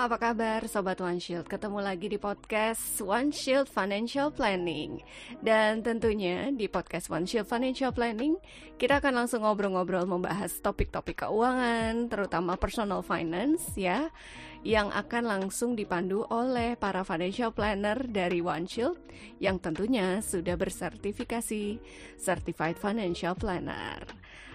apa kabar Sobat One Shield? Ketemu lagi di podcast One Shield Financial Planning Dan tentunya di podcast One Shield Financial Planning Kita akan langsung ngobrol-ngobrol membahas topik-topik keuangan Terutama personal finance ya Yang akan langsung dipandu oleh para financial planner dari One Shield Yang tentunya sudah bersertifikasi Certified Financial Planner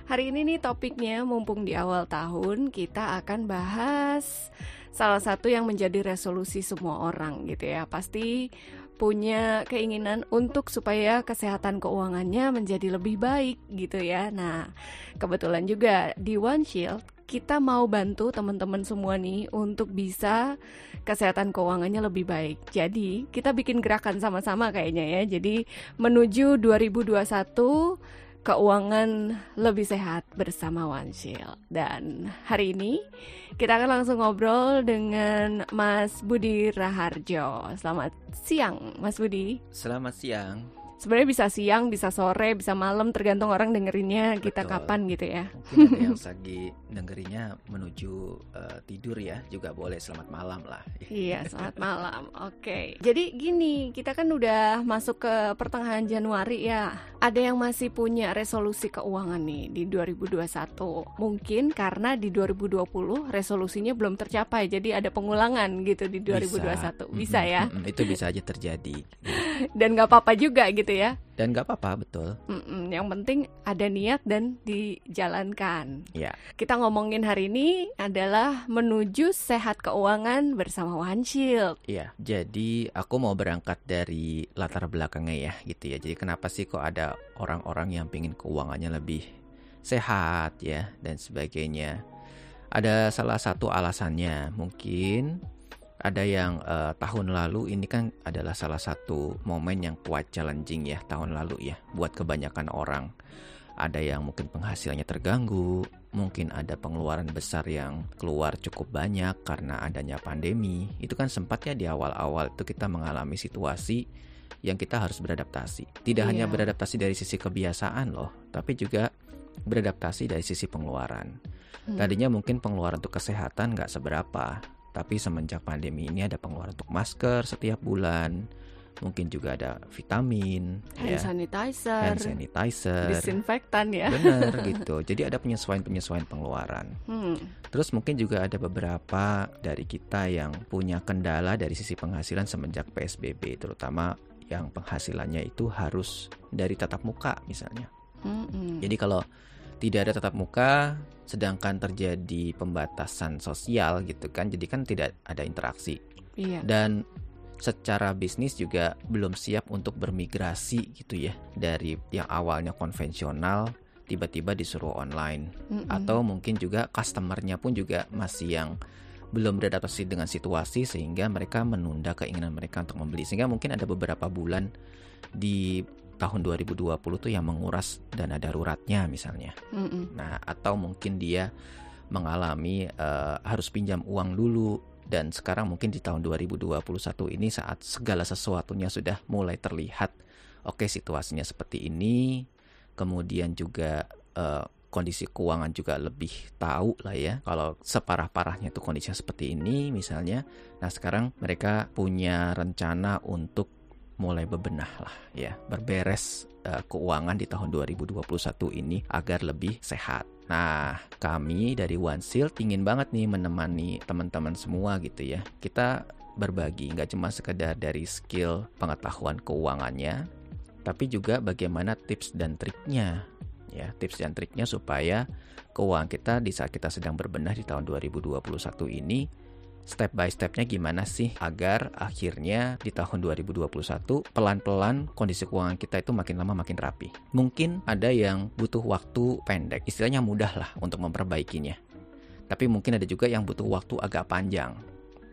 Hari ini nih topiknya mumpung di awal tahun kita akan bahas salah satu yang menjadi resolusi semua orang gitu ya. Pasti punya keinginan untuk supaya kesehatan keuangannya menjadi lebih baik gitu ya. Nah, kebetulan juga di One Shield kita mau bantu teman-teman semua nih untuk bisa kesehatan keuangannya lebih baik. Jadi, kita bikin gerakan sama-sama kayaknya ya. Jadi, menuju 2021 keuangan lebih sehat bersama Shield. Dan hari ini kita akan langsung ngobrol dengan Mas Budi Raharjo. Selamat siang, Mas Budi. Selamat siang sebenarnya bisa siang, bisa sore, bisa malam, tergantung orang dengerinnya kita Betul. kapan gitu ya. Mungkin ada yang lagi dengerinnya menuju uh, tidur ya, juga boleh selamat malam lah. Iya, selamat malam. Oke. Okay. Jadi gini, kita kan udah masuk ke pertengahan Januari ya. Ada yang masih punya resolusi keuangan nih di 2021. Mungkin karena di 2020 resolusinya belum tercapai, jadi ada pengulangan gitu di 2021. Bisa, bisa ya? Mm -hmm, itu bisa aja terjadi. Dan nggak apa-apa juga gitu ya. Dan nggak apa-apa, betul. Mm-mm, yang penting ada niat dan dijalankan. Ya. Kita ngomongin hari ini adalah menuju sehat keuangan bersama One Shield. Iya, jadi aku mau berangkat dari latar belakangnya ya, gitu ya. Jadi kenapa sih kok ada orang-orang yang pingin keuangannya lebih sehat ya dan sebagainya. Ada salah satu alasannya mungkin ada yang uh, tahun lalu ini kan adalah salah satu momen yang quite challenging ya tahun lalu ya buat kebanyakan orang. Ada yang mungkin penghasilannya terganggu, mungkin ada pengeluaran besar yang keluar cukup banyak karena adanya pandemi. Itu kan sempat ya di awal-awal itu kita mengalami situasi yang kita harus beradaptasi. Tidak iya. hanya beradaptasi dari sisi kebiasaan loh, tapi juga beradaptasi dari sisi pengeluaran. Hmm. Tadinya mungkin pengeluaran untuk kesehatan nggak seberapa, tapi semenjak pandemi ini ada pengeluaran untuk masker setiap bulan, mungkin juga ada vitamin, hand ya, sanitizer, hand sanitizer, disinfektan ya. Benar gitu. Jadi ada penyesuaian-penyesuaian pengeluaran. Hmm. Terus mungkin juga ada beberapa dari kita yang punya kendala dari sisi penghasilan semenjak PSBB, terutama yang penghasilannya itu harus dari tatap muka misalnya. Hmm. Jadi kalau tidak ada tatap muka, sedangkan terjadi pembatasan sosial gitu kan, jadi kan tidak ada interaksi. Iya. Dan secara bisnis juga belum siap untuk bermigrasi gitu ya dari yang awalnya konvensional tiba-tiba disuruh online mm -mm. atau mungkin juga customernya pun juga masih yang belum beradaptasi dengan situasi sehingga mereka menunda keinginan mereka untuk membeli sehingga mungkin ada beberapa bulan di tahun 2020 tuh yang menguras dana daruratnya misalnya. Mm -mm. Nah, atau mungkin dia mengalami uh, harus pinjam uang dulu dan sekarang mungkin di tahun 2021 ini saat segala sesuatunya sudah mulai terlihat oke okay, situasinya seperti ini, kemudian juga uh, kondisi keuangan juga lebih tahu lah ya kalau separah-parahnya itu kondisinya seperti ini misalnya. Nah, sekarang mereka punya rencana untuk mulai bebenah lah ya, berberes uh, keuangan di tahun 2021 ini agar lebih sehat. Nah, kami dari One Seal ingin banget nih menemani teman-teman semua gitu ya. Kita berbagi nggak cuma sekedar dari skill pengetahuan keuangannya, tapi juga bagaimana tips dan triknya ya, tips dan triknya supaya keuangan kita di saat kita sedang berbenah di tahun 2021 ini step by stepnya gimana sih agar akhirnya di tahun 2021 pelan-pelan kondisi keuangan kita itu makin lama makin rapi. Mungkin ada yang butuh waktu pendek, istilahnya mudah lah untuk memperbaikinya. Tapi mungkin ada juga yang butuh waktu agak panjang,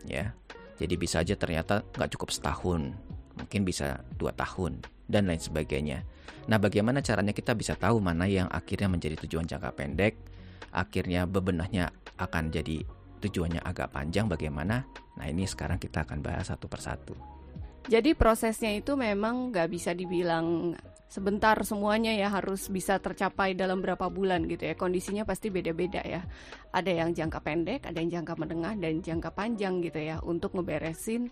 ya. Jadi bisa aja ternyata nggak cukup setahun, mungkin bisa dua tahun dan lain sebagainya. Nah, bagaimana caranya kita bisa tahu mana yang akhirnya menjadi tujuan jangka pendek, akhirnya bebenahnya akan jadi tujuannya agak panjang bagaimana? Nah ini sekarang kita akan bahas satu persatu. Jadi prosesnya itu memang nggak bisa dibilang sebentar semuanya ya harus bisa tercapai dalam berapa bulan gitu ya. Kondisinya pasti beda-beda ya. Ada yang jangka pendek, ada yang jangka menengah dan jangka panjang gitu ya untuk ngeberesin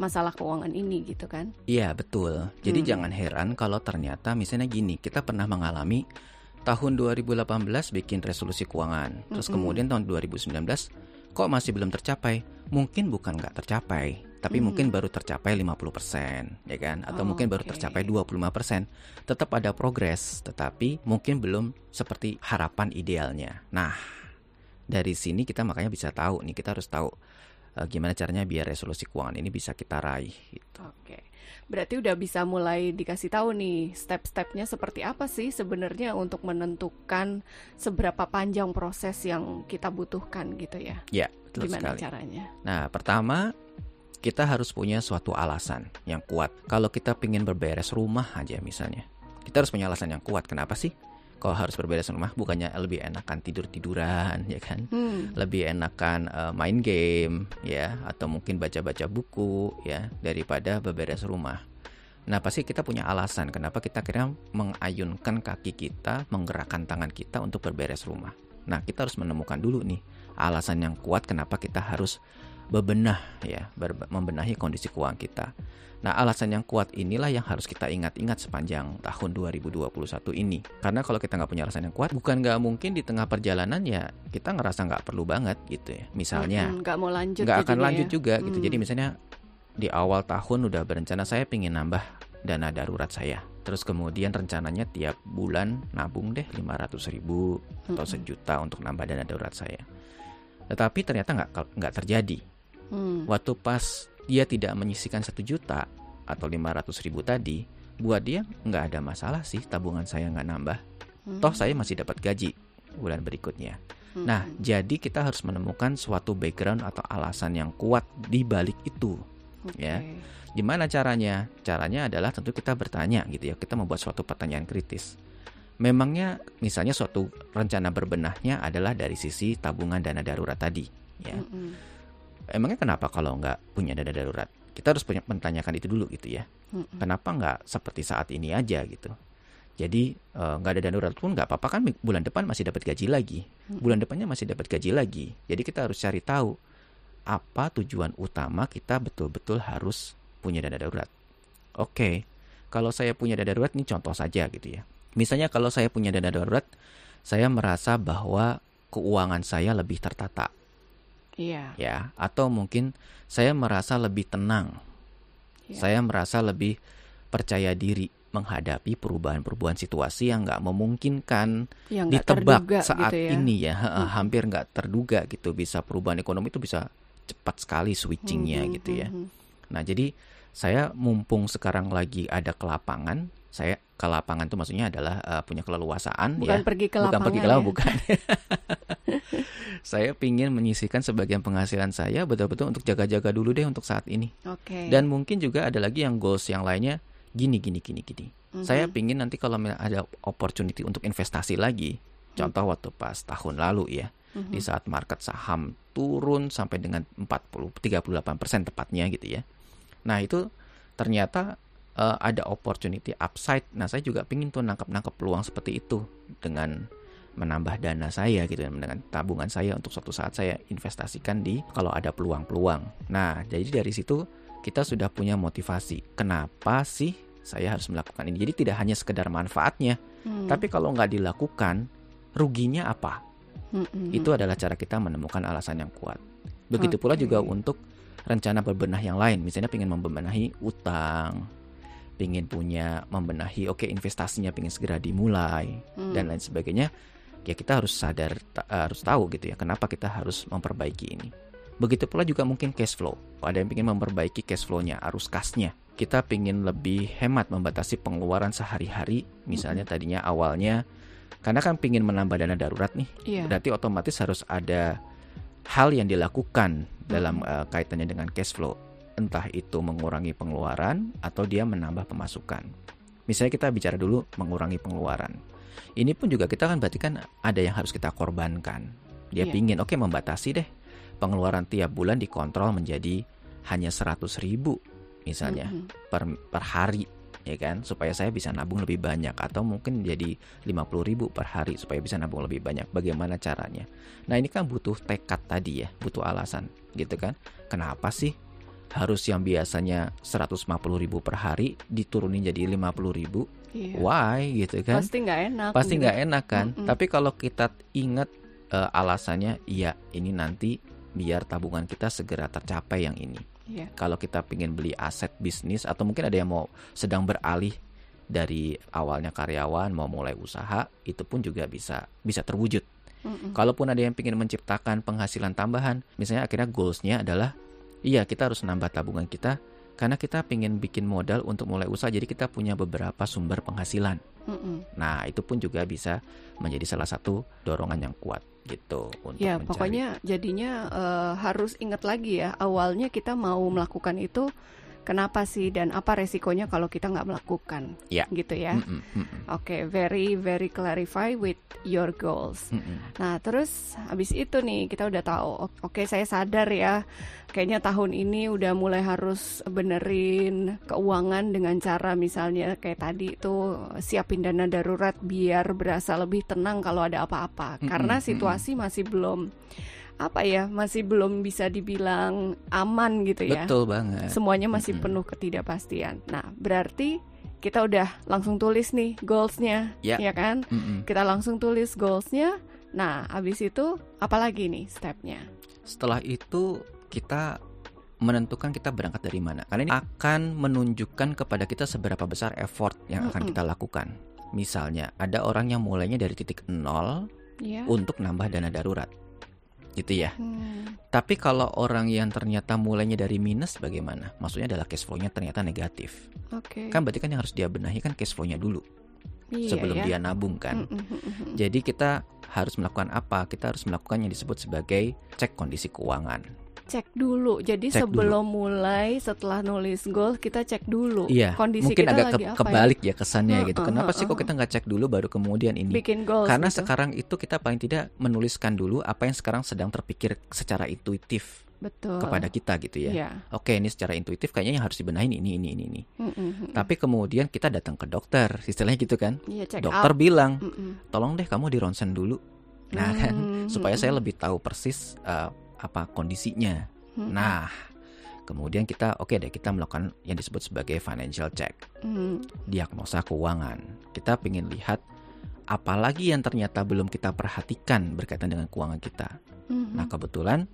masalah keuangan ini gitu kan. Iya, betul. Jadi hmm. jangan heran kalau ternyata misalnya gini, kita pernah mengalami tahun 2018 bikin resolusi keuangan. Terus -hmm. kemudian tahun 2019 kok masih belum tercapai? Mungkin bukan nggak tercapai, tapi -hmm. mungkin baru tercapai 50%, ya kan? Atau oh, mungkin baru okay. tercapai 25%. Tetap ada progres, tetapi mungkin belum seperti harapan idealnya. Nah, dari sini kita makanya bisa tahu nih, kita harus tahu uh, gimana caranya biar resolusi keuangan ini bisa kita raih gitu. Oke. Berarti udah bisa mulai dikasih tahu nih step-stepnya seperti apa sih sebenarnya untuk menentukan seberapa panjang proses yang kita butuhkan gitu ya. Ya, betul Gimana sekali. caranya? Nah, pertama kita harus punya suatu alasan yang kuat. Kalau kita ingin berberes rumah aja misalnya, kita harus punya alasan yang kuat. Kenapa sih? Kalau harus berberes rumah bukannya lebih enakan tidur tiduran ya kan? Hmm. lebih enakan uh, main game ya atau mungkin baca baca buku ya daripada berberes rumah nah pasti kita punya alasan kenapa kita kira mengayunkan kaki kita menggerakkan tangan kita untuk berberes rumah nah kita harus menemukan dulu nih alasan yang kuat kenapa kita harus bebenah ya, membenahi kondisi keuangan kita. Nah, alasan yang kuat inilah yang harus kita ingat-ingat sepanjang tahun 2021 ini. Karena kalau kita nggak punya alasan yang kuat, bukan nggak mungkin di tengah perjalanan ya kita ngerasa nggak perlu banget gitu ya. Misalnya, nggak mau lanjut, nggak akan lanjut ya? juga gitu. Jadi hmm. misalnya di awal tahun udah berencana saya pengen nambah dana darurat saya. Terus kemudian rencananya tiap bulan nabung deh 500 ribu atau sejuta untuk nambah dana darurat saya. Tetapi ternyata nggak nggak terjadi Hmm. Waktu pas dia tidak menyisikan satu juta atau lima ratus ribu tadi, buat dia nggak ada masalah sih tabungan saya nggak nambah. Hmm. Toh saya masih dapat gaji bulan berikutnya. Hmm. Nah, jadi kita harus menemukan suatu background atau alasan yang kuat di balik itu. Okay. Ya. Gimana caranya? Caranya adalah tentu kita bertanya gitu ya. Kita membuat suatu pertanyaan kritis. Memangnya misalnya suatu rencana berbenahnya adalah dari sisi tabungan dana darurat tadi, ya. Mm -hmm emangnya kenapa kalau nggak punya dana darurat? Kita harus punya menanyakan itu dulu gitu ya. Hmm. Kenapa nggak seperti saat ini aja gitu? Jadi eh, nggak uh, ada dana darurat pun nggak apa-apa kan bulan depan masih dapat gaji lagi, bulan depannya masih dapat gaji lagi. Jadi kita harus cari tahu apa tujuan utama kita betul-betul harus punya dana darurat. Oke, kalau saya punya dana darurat ini contoh saja gitu ya. Misalnya kalau saya punya dana darurat, saya merasa bahwa keuangan saya lebih tertata. Iya. Ya, atau mungkin saya merasa lebih tenang. Iya. Saya merasa lebih percaya diri menghadapi perubahan-perubahan situasi yang nggak memungkinkan yang ditebak terduga, saat gitu ya. ini ya, hmm. hampir nggak terduga gitu bisa perubahan ekonomi itu bisa cepat sekali switchingnya hmm, gitu ya. Hmm, nah jadi saya mumpung sekarang lagi ada kelapangan, saya ke lapangan itu maksudnya adalah uh, punya keleluasaan bukan ya, pergi ke bukan pergi ke lapangan, ya? bukan. saya ingin menyisihkan sebagian penghasilan saya betul-betul untuk jaga-jaga dulu deh untuk saat ini. Okay. Dan mungkin juga ada lagi yang goals yang lainnya gini gini gini gini. Mm-hmm. Saya ingin nanti kalau ada opportunity untuk investasi lagi, mm-hmm. contoh waktu pas tahun lalu ya, mm-hmm. di saat market saham turun sampai dengan 40 38% tepatnya gitu ya. Nah, itu ternyata uh, ada opportunity upside. Nah, saya juga ingin tuh nangkep-nangkep peluang seperti itu dengan menambah dana saya gitu dengan tabungan saya untuk suatu saat saya investasikan di kalau ada peluang-peluang. Nah, jadi dari situ kita sudah punya motivasi. Kenapa sih saya harus melakukan ini? Jadi tidak hanya sekedar manfaatnya, hmm. tapi kalau nggak dilakukan, ruginya apa? Hmm, hmm, Itu adalah cara kita menemukan alasan yang kuat. Begitu okay. pula juga untuk rencana berbenah yang lain. Misalnya ingin membenahi utang, ingin punya membenahi, oke okay, investasinya ingin segera dimulai hmm. dan lain sebagainya ya kita harus sadar harus tahu gitu ya kenapa kita harus memperbaiki ini. Begitu pula juga mungkin cash flow. Ada yang ingin memperbaiki cash flow-nya, arus kasnya. Kita ingin lebih hemat membatasi pengeluaran sehari-hari. Misalnya tadinya awalnya karena kan ingin menambah dana darurat nih. Yeah. Berarti otomatis harus ada hal yang dilakukan dalam uh, kaitannya dengan cash flow. Entah itu mengurangi pengeluaran atau dia menambah pemasukan. Misalnya kita bicara dulu mengurangi pengeluaran ini pun juga kita kan berarti kan ada yang harus kita korbankan. Dia yeah. pingin oke okay, membatasi deh pengeluaran tiap bulan dikontrol menjadi hanya 100 ribu misalnya mm -hmm. per per hari ya kan supaya saya bisa nabung lebih banyak atau mungkin jadi 50 ribu per hari supaya bisa nabung lebih banyak bagaimana caranya nah ini kan butuh tekad tadi ya butuh alasan gitu kan kenapa sih harus yang biasanya 150 ribu per hari diturunin jadi 50 ribu Iya. why gitu kan Pasti nggak enak. pasti gitu. nggak enak kan Mm-mm. tapi kalau kita ingat eh, alasannya iya ini nanti biar tabungan kita segera tercapai yang ini Iya. kalau kita ingin beli aset bisnis atau mungkin ada yang mau sedang beralih dari awalnya karyawan mau mulai usaha itu pun juga bisa bisa terwujud Mm-mm. kalaupun ada yang ingin menciptakan penghasilan tambahan misalnya akhirnya goalsnya adalah iya kita harus nambah tabungan kita karena kita ingin bikin modal untuk mulai usaha jadi kita punya beberapa sumber penghasilan Mm-mm. Nah, itu pun juga bisa menjadi salah satu dorongan yang kuat gitu untuk Ya, mencari. pokoknya jadinya eh, harus ingat lagi ya, awalnya kita mau melakukan itu kenapa sih dan apa resikonya kalau kita nggak melakukan, Ya. gitu ya. Mm-mm, mm-mm, Oke, very very clarify with your goals. mm-mm. Nah, terus habis itu nih kita udah tahu, oke saya sadar ya, kayaknya tahun ini udah mulai harus benerin keuangan dengan cara misalnya kayak tadi itu siapin dana darurat biar berasa lebih tenang kalau ada apa-apa. Mm-mm, Karena mm-mm. situasi masih belum apa ya, masih belum bisa dibilang aman gitu ya. Betul banget. Semuanya masih Mm-mm. penuh ketidakpastian. Nah, berarti kita udah langsung tulis nih goalsnya, Ya. ya kan? Mm-mm. kita langsung tulis goalsnya. Nah, habis itu apa lagi nih stepnya? Setelah itu kita menentukan kita berangkat dari mana. Karena ini akan menunjukkan kepada kita seberapa besar effort yang akan Mm-mm. kita lakukan. Misalnya, ada orang yang mulainya dari titik nol Ya. untuk nambah dana darurat. Gitu ya. Hmm, Tapi kalau orang yang ternyata mulainya dari minus bagaimana? Maksudnya adalah cash flow-nya ternyata negatif. Oke. Kan berarti kan yang harus dia benahi kan cash flow-nya dulu Iya sebelum ya. dia nabung kan. Mm, mm, mm, mm. Jadi kita harus melakukan apa? Kita harus melakukan yang disebut sebagai cek kondisi keuangan. Cek dulu. Jadi Cek sebelum mulai setelah nulis goal kita cek dulu Iya, kondisi mungkin kita agak lagi ke- apa kebalik ya kesannya Heeh, gitu. Kenapa sih kok kita nggak cek dulu baru kemudian ya. ini? Bikin goals Karena gitu. sekarang itu kita paling tidak menuliskan dulu apa yang sekarang sedang terpikir secara intuitif Betul. kepada kita gitu ya. Iya. Oke, ini secara intuitif kayaknya yang harus dibenahin ini ini ini ini. Mm, mm, mm. Tapi kemudian kita datang ke dokter, istilahnya gitu kan. Iya, check dokter up. bilang, Mm, mm. tolong deh kamu di ronsen dulu. Nah kan, Hmm, supaya mm, saya mm. lebih tahu persis uh, apa kondisinya. Mm, mm. Nah, kemudian kita oke deh kita melakukan yang disebut sebagai financial check, Mm, diagnosa keuangan. Kita ingin lihat apalagi yang ternyata belum kita perhatikan berkaitan dengan keuangan kita. mm, Nah, kebetulan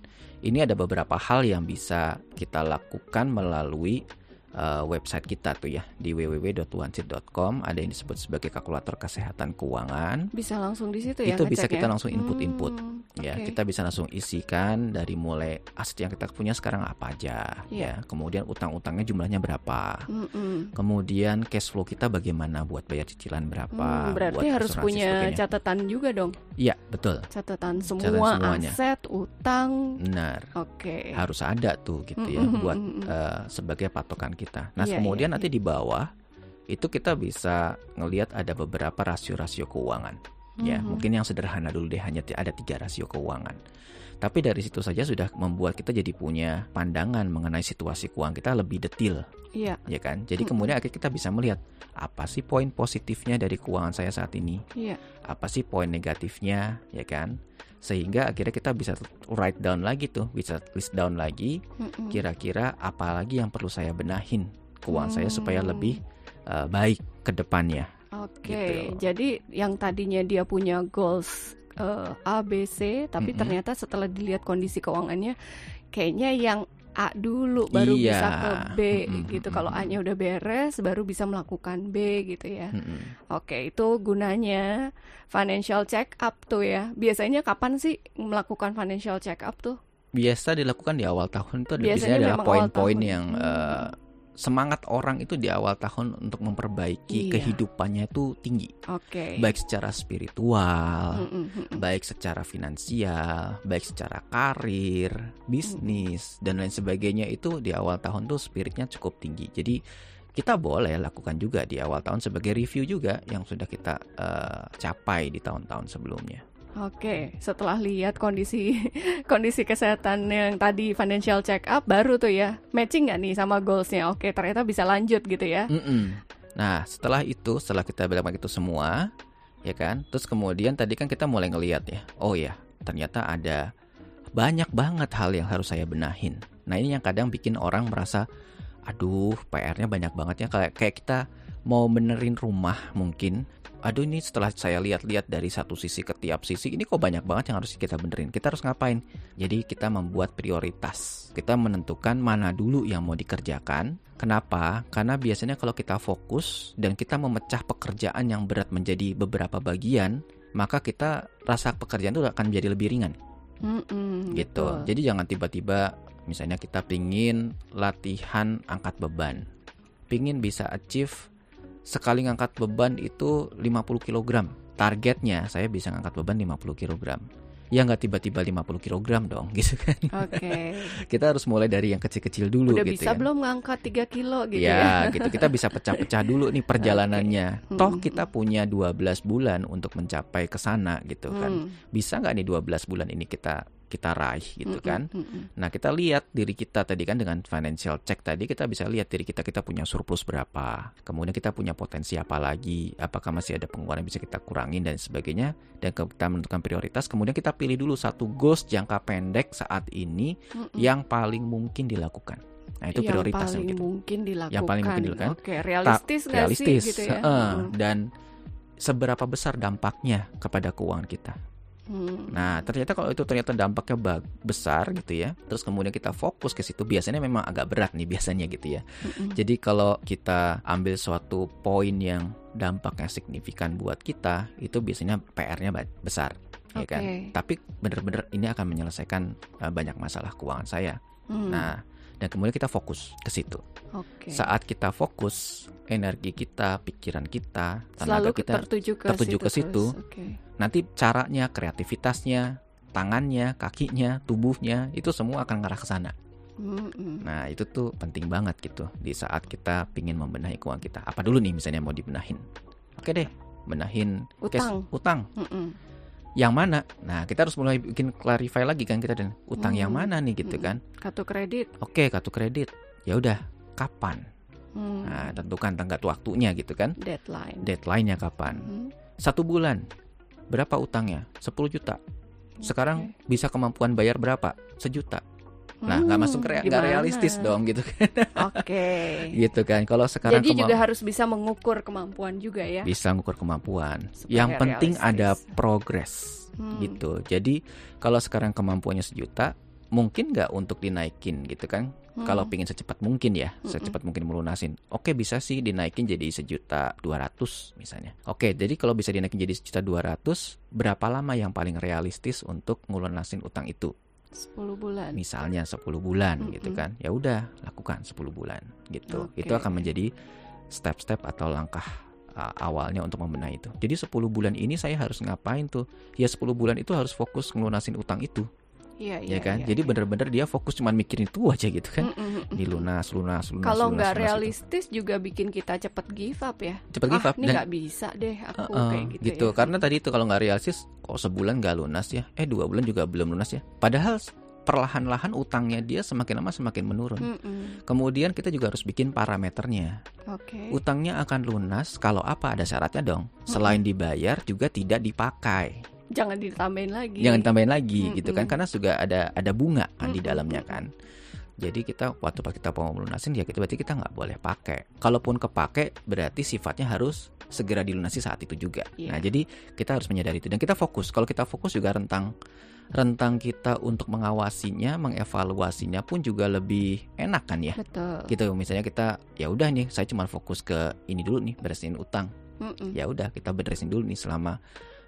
ini ada beberapa hal yang bisa kita lakukan melalui uh, website kita tuh ya di www.wansit.com ada yang disebut sebagai kalkulator kesehatan keuangan. bisa langsung di situ ya Itu bisa kita langsung input-input. Hmm, Ya, kita bisa langsung isikan dari mulai aset yang kita punya sekarang apa aja, Iya. ya. Kemudian utang-utangnya jumlahnya berapa. Mm, mm. Kemudian cash flow kita bagaimana buat bayar cicilan berapa, Hmm, berarti buat harus punya sebagainya. catatan juga dong. Iya, betul. Catatan semua semuanya. aset, utang. Benar. Oke. Harus ada tuh gitu ya Mm, mm, buat mm, mm. eh, sebagai patokan kita. Nah, Iya, kemudian iya, nanti di bawah itu kita bisa ngelihat ada beberapa rasio-rasio keuangan. Ya, Mhm. mungkin yang sederhana dulu deh hanya ada tiga rasio keuangan. Tapi dari situ saja sudah membuat kita jadi punya pandangan mengenai situasi keuangan kita lebih detail, Iya, ya kan? Jadi Mm-mm. kemudian akhirnya kita bisa melihat apa sih poin positifnya dari keuangan saya saat ini, iya. apa sih poin negatifnya, ya kan? Sehingga akhirnya kita bisa write down lagi tuh, bisa list down lagi kira-kira apa lagi yang perlu saya benahin keuangan saya supaya Hmm. lebih uh, baik ke depannya. Oke, gitu. jadi yang tadinya dia punya goals eh, A, B, C, tapi Mm-mm. ternyata setelah dilihat kondisi keuangannya, kayaknya yang A dulu baru Iya. bisa ke B Mm-mm, gitu. Kalau. A-nya udah beres, baru bisa melakukan B gitu ya. Mm-mm. Oke, itu gunanya financial check up tuh ya. Biasanya kapan sih melakukan financial check up tuh? biasa dilakukan di awal tahun ada- Biasanya biasanya adalah poin-poin yang Hmm. Semangat orang itu di awal tahun untuk memperbaiki Iya. kehidupannya itu tinggi Oke. baik secara spiritual Mm-mm, mm-mm. baik secara finansial baik secara karir bisnis dan lain sebagainya itu di awal tahun tuh spiritnya cukup tinggi jadi kita boleh lakukan juga di awal tahun sebagai review juga yang sudah kita eh, capai di tahun-tahun sebelumnya Oke, setelah lihat kondisi kondisi kesehatan yang tadi financial check up baru tuh ya matching nggak nih sama goalsnya? Oke, ternyata bisa lanjut gitu ya. Mm-mm. Nah, setelah itu, setelah kita bilang itu semua, ya kan? Terus kemudian tadi kan kita mulai ngeliat ya. Oh ya, ternyata ada banyak banget hal yang harus saya benahin. Nah, ini yang kadang bikin orang merasa aduh, PR-nya banyak banget ya kayak kayak kita mau benerin rumah mungkin aduh ini setelah saya lihat-lihat dari satu sisi ke tiap sisi ini kok banyak banget yang harus kita benerin. Kita harus ngapain? Jadi kita membuat prioritas. Kita menentukan mana dulu yang mau dikerjakan. Kenapa? Karena biasanya kalau kita fokus dan kita memecah pekerjaan yang berat menjadi beberapa bagian maka kita rasa pekerjaan itu akan menjadi lebih ringan. Mm-mm, gitu. betul. jadi jangan tiba-tiba misalnya kita pingin latihan angkat beban. Pingin bisa achieve sekali ngangkat beban itu 50 kg. Targetnya saya bisa ngangkat beban 50 kg. Ya nggak tiba-tiba 50 kg dong gitu kan. Oke. Kita harus mulai dari yang kecil-kecil dulu Udah gitu bisa kan. belum ngangkat 3 kilo gitu ya? ya, gitu. Kita bisa pecah-pecah dulu nih perjalanannya. Toh Hmm. kita punya 12 bulan untuk mencapai ke sana gitu kan. Hmm. Bisa nggak nih 12 bulan ini kita kita raih gitu kan. mm-mm. Nah, kita lihat diri kita tadi kan dengan financial check tadi kita bisa lihat diri kita kita punya surplus berapa. Kemudian kita punya potensi apa lagi? Apakah masih ada pengeluaran yang bisa kita kurangin dan sebagainya. Dan kita menentukan prioritas. Kemudian kita pilih dulu satu goals jangka pendek saat ini Mm-mm. yang paling mungkin dilakukan. Nah, itu yang prioritas paling gitu. mungkin dilakukan. Yang paling mungkin dilakukan. Oke, realistis nggak realistis. sih gitu ya? Mm-mm. dan seberapa besar dampaknya kepada keuangan kita. Hmm. Nah, ternyata kalau itu ternyata dampaknya besar gitu ya. Terus kemudian kita fokus ke situ, biasanya memang agak berat nih biasanya gitu ya. Mm-mm. Jadi kalau kita ambil suatu poin yang dampaknya signifikan buat kita, itu biasanya PR-nya besar, ya kan? Tapi benar-benar ini akan menyelesaikan uh, banyak masalah keuangan saya. Hmm. Nah, dan kemudian kita fokus ke situ. Oke. Saat kita fokus, energi kita, pikiran kita, Selalu tenaga kita tertuju ke tertuju situ. ke situ. terus. Oke. nanti caranya, kreativitasnya, tangannya, kakinya, tubuhnya itu semua akan ngarah ke sana. Mm-mm. Nah, itu tuh penting banget gitu di saat kita pingin membenahi keuangan kita. Apa dulu nih misalnya mau dibenahin? Oke deh, benahin Utang. utang. Mm-mm. Yang mana? Nah, kita harus mulai bikin clarify lagi kan kita dan utang yang Hmm. mana nih gitu Hmm. kan. Kartu kredit. Oke, kartu kredit. Ya udah, kapan? Hmm. Nah, tentukan tenggat waktunya gitu kan. Deadline. Deadline-nya kapan? Hmm. Satu bulan. Berapa utangnya? 10 juta. Sekarang bisa kemampuan bayar berapa? Sejuta. Nah, nggak Hmm, masuk nggak gimana? realistis dong gitu kan. Oke. gitu kan. Kalau sekarang Jadi juga harus bisa mengukur kemampuan juga ya. bisa ngukur kemampuan. Supaya Yang penting ada realistis. progres Hmm. gitu. Jadi kalau sekarang kemampuannya sejuta, mungkin nggak untuk dinaikin gitu kan? Hmm. Kalau pingin secepat mungkin ya, Mm-mm. secepat mungkin melunasin. Oke bisa sih dinaikin jadi sejuta dua ratus misalnya. Oke, jadi kalau bisa dinaikin jadi sejuta dua ratus, berapa lama yang paling realistis untuk ngelunasin utang itu? 10 bulan. Misalnya 10 bulan Mm-mm. gitu kan. Ya udah, lakukan 10 bulan gitu. Oke. Itu akan menjadi step-step atau langkah uh, awalnya untuk membenahi itu. Jadi 10 bulan ini saya harus ngapain tuh? Ya 10 bulan itu harus fokus ngelunasin utang itu, Iya, ya iya. kan? iya, Jadi iya. bener-bener dia fokus cuma mikirin itu aja gitu kan. Mm, mm, mm, mm. Dilunas, lunas, lunas. Kalau lunas, nggak lunas gitu. realistis juga bikin kita cepet give up ya. Cepet give ah, up ini nggak bisa deh aku Heeh, kayak gitu, ya. Karena tadi itu kalau nggak realistis, kok sebulan nggak lunas ya? Eh dua bulan juga belum lunas ya? Padahal perlahan-lahan utangnya dia semakin lama semakin menurun. Mm-mm. Kemudian kita juga harus bikin parameternya. Oke. Utangnya akan lunas kalau apa ada syaratnya dong. Selain dibayar juga tidak dipakai. Jangan ditambahin lagi. Jangan tambahin lagi Mm-mm. gitu kan karena juga ada ada bunga kan di Mm-mm. dalamnya kan. Jadi kita waktu pas kita mau melunasin ya kita berarti kita nggak boleh pakai. Kalaupun kepake berarti sifatnya harus segera dilunasi saat itu juga. Iya. Nah jadi kita harus menyadari itu dan kita fokus. Kalau kita fokus juga rentang rentang kita untuk mengawasinya, mengevaluasinya pun juga lebih enak kan ya. Betul. Gitu misalnya kita ya udah nih saya cuma fokus ke ini dulu nih beresin utang. Mm-mm. Ya udah kita beresin dulu nih selama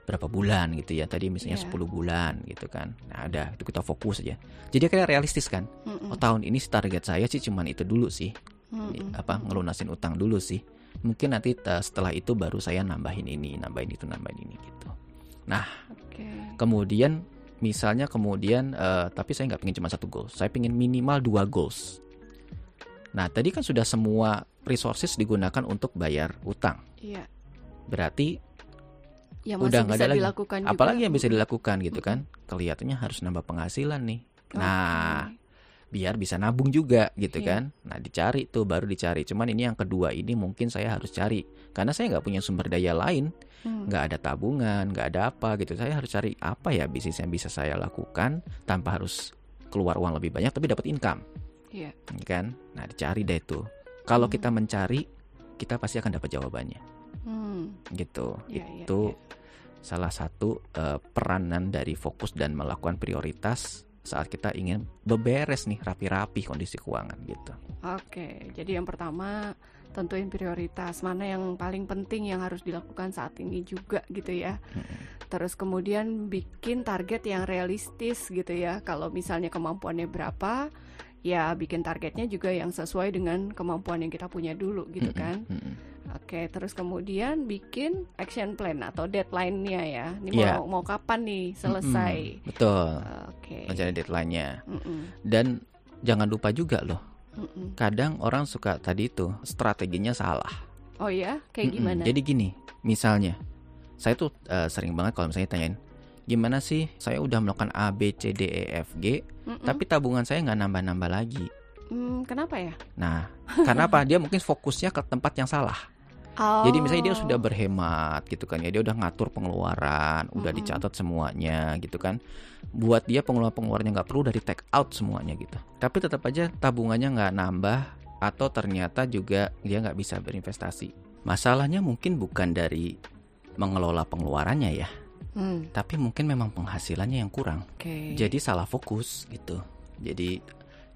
berapa bulan gitu ya. Tadi misalnya Iya. 10 bulan gitu kan. Nah, ada itu kita fokus aja. Jadi kayak realistis kan. Mm-mm. Oh, tahun ini target saya sih cuman itu dulu sih. Mm-mm. Apa ngelunasin utang dulu sih. Mungkin nanti setelah itu baru saya nambahin ini, nambahin itu, nambahin ini gitu. Oke. Kemudian misalnya kemudian eh, tapi saya nggak pengen cuma satu goals. Saya pengen minimal dua goals. Nah, tadi kan sudah semua resources digunakan untuk bayar utang. Iya. Berarti Ya Udah nggak ada lagi. dilakukan juga. apalagi yang bisa dilakukannya gitu kan? Kelihatannya harus nambah penghasilan nih. Nah, biar bisa nabung juga gitu Iya. kan. Nah dicari tuh baru dicari. Cuman ini yang kedua ini mungkin saya harus cari karena saya nggak punya sumber daya lain, Hmm. nggak ada tabungan, nggak ada apa gitu. Saya harus cari apa ya bisnis yang bisa saya lakukan tanpa harus keluar uang lebih banyak tapi dapat income, Iya. ya kan? Nah dicari deh tuh. Kalau Hmm. kita mencari, kita pasti akan dapat jawabannya, Hmm. gitu. Iya, iya, Itu iya. Salah satu eh, peranan dari fokus dan melakukan prioritas saat kita ingin beberes nih rapi-rapi kondisi keuangan gitu. Oke, jadi yang pertama tentuin prioritas mana yang paling penting yang harus dilakukan saat ini juga gitu ya. Mm-mm. Terus kemudian bikin target yang realistis gitu ya. Kalau misalnya kemampuannya berapa, ya bikin targetnya juga yang sesuai dengan kemampuan yang kita punya dulu gitu kan. mm-mm. Oke, terus kemudian bikin action plan atau deadline-nya ya. Ini Iya. mau mau kapan nih selesai? Mm-mm, Betul. Oke. Rencana deadline-nya. Mm-mm, Dan jangan lupa juga loh, mm-mm. kadang orang suka tadi itu strateginya salah. Oh ya, kayak Mm-mm. gimana? Jadi gini, misalnya, saya tuh eh, sering banget kalau misalnya tanyain, gimana sih saya udah melakukan A, B, C, D, E, F, G, Mm-mm. tapi tabungan saya nggak nambah-nambah lagi. Hmm, kenapa ya? Nah, karena apa? Dia mungkin fokusnya ke tempat yang salah. Oh. Jadi misalnya dia sudah berhemat gitu kan ya, dia udah ngatur pengeluaran, udah Mm-mm. dicatat semuanya gitu kan. Buat dia pengeluaran-pengeluarannya nggak perlu dari take out semuanya gitu. Tapi tetap aja tabungannya nggak nambah atau ternyata juga dia nggak bisa berinvestasi. Masalahnya mungkin bukan dari mengelola pengeluarannya ya, Hmm, tapi mungkin memang penghasilannya yang kurang. Oke. Jadi salah fokus gitu. Jadi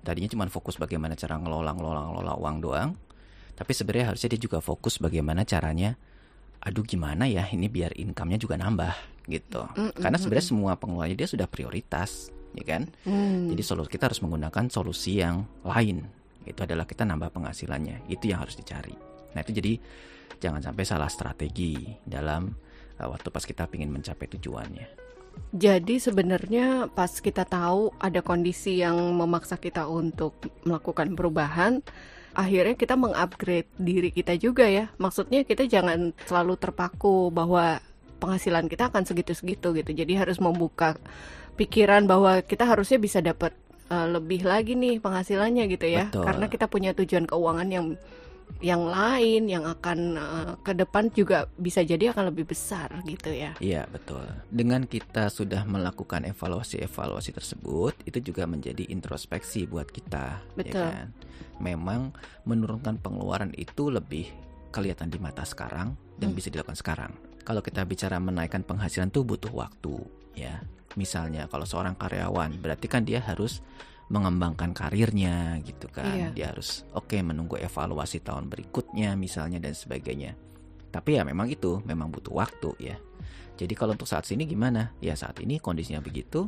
tadinya cuma fokus bagaimana cara ngelola ngelola ngelola uang doang. Tapi sebenarnya harusnya dia juga fokus bagaimana caranya. Aduh gimana ya ini biar income-nya juga nambah gitu. Mm, mm, Karena mm, sebenarnya semua pengeluarannya dia sudah prioritas, ya kan? Hmm. Jadi solu kita harus menggunakan solusi yang lain. Itu adalah kita nambah penghasilannya. Itu yang harus dicari. Nah itu jadi jangan sampai salah strategi dalam waktu pas kita ingin mencapai tujuannya. Jadi sebenarnya pas kita tahu ada kondisi yang memaksa kita untuk melakukan perubahan, akhirnya kita mengupgrade diri kita juga ya. Maksudnya kita jangan selalu terpaku bahwa penghasilan kita akan segitu-segitu gitu. Jadi harus membuka pikiran bahwa kita harusnya bisa dapat eh, lebih lagi nih penghasilannya gitu ya. Betul. Karena kita punya tujuan keuangan yang yang lain yang akan eh, ke depan juga bisa jadi akan lebih besar gitu ya. Iya betul. Dengan kita sudah melakukan evaluasi-evaluasi tersebut, itu juga menjadi introspeksi buat kita. Betul. Ya kan? Memang menurunkan pengeluaran itu lebih kelihatan di mata sekarang dan Hmm. bisa dilakukan sekarang. Kalau kita bicara menaikkan penghasilan tuh butuh waktu, ya. Misalnya kalau seorang karyawan, berarti kan dia harus mengembangkan karirnya gitu kan. Iya. Dia harus oke menunggu evaluasi tahun berikutnya misalnya dan sebagainya. Tapi ya memang itu memang butuh waktu ya. Jadi kalau untuk saat ini gimana? Ya saat ini kondisinya begitu.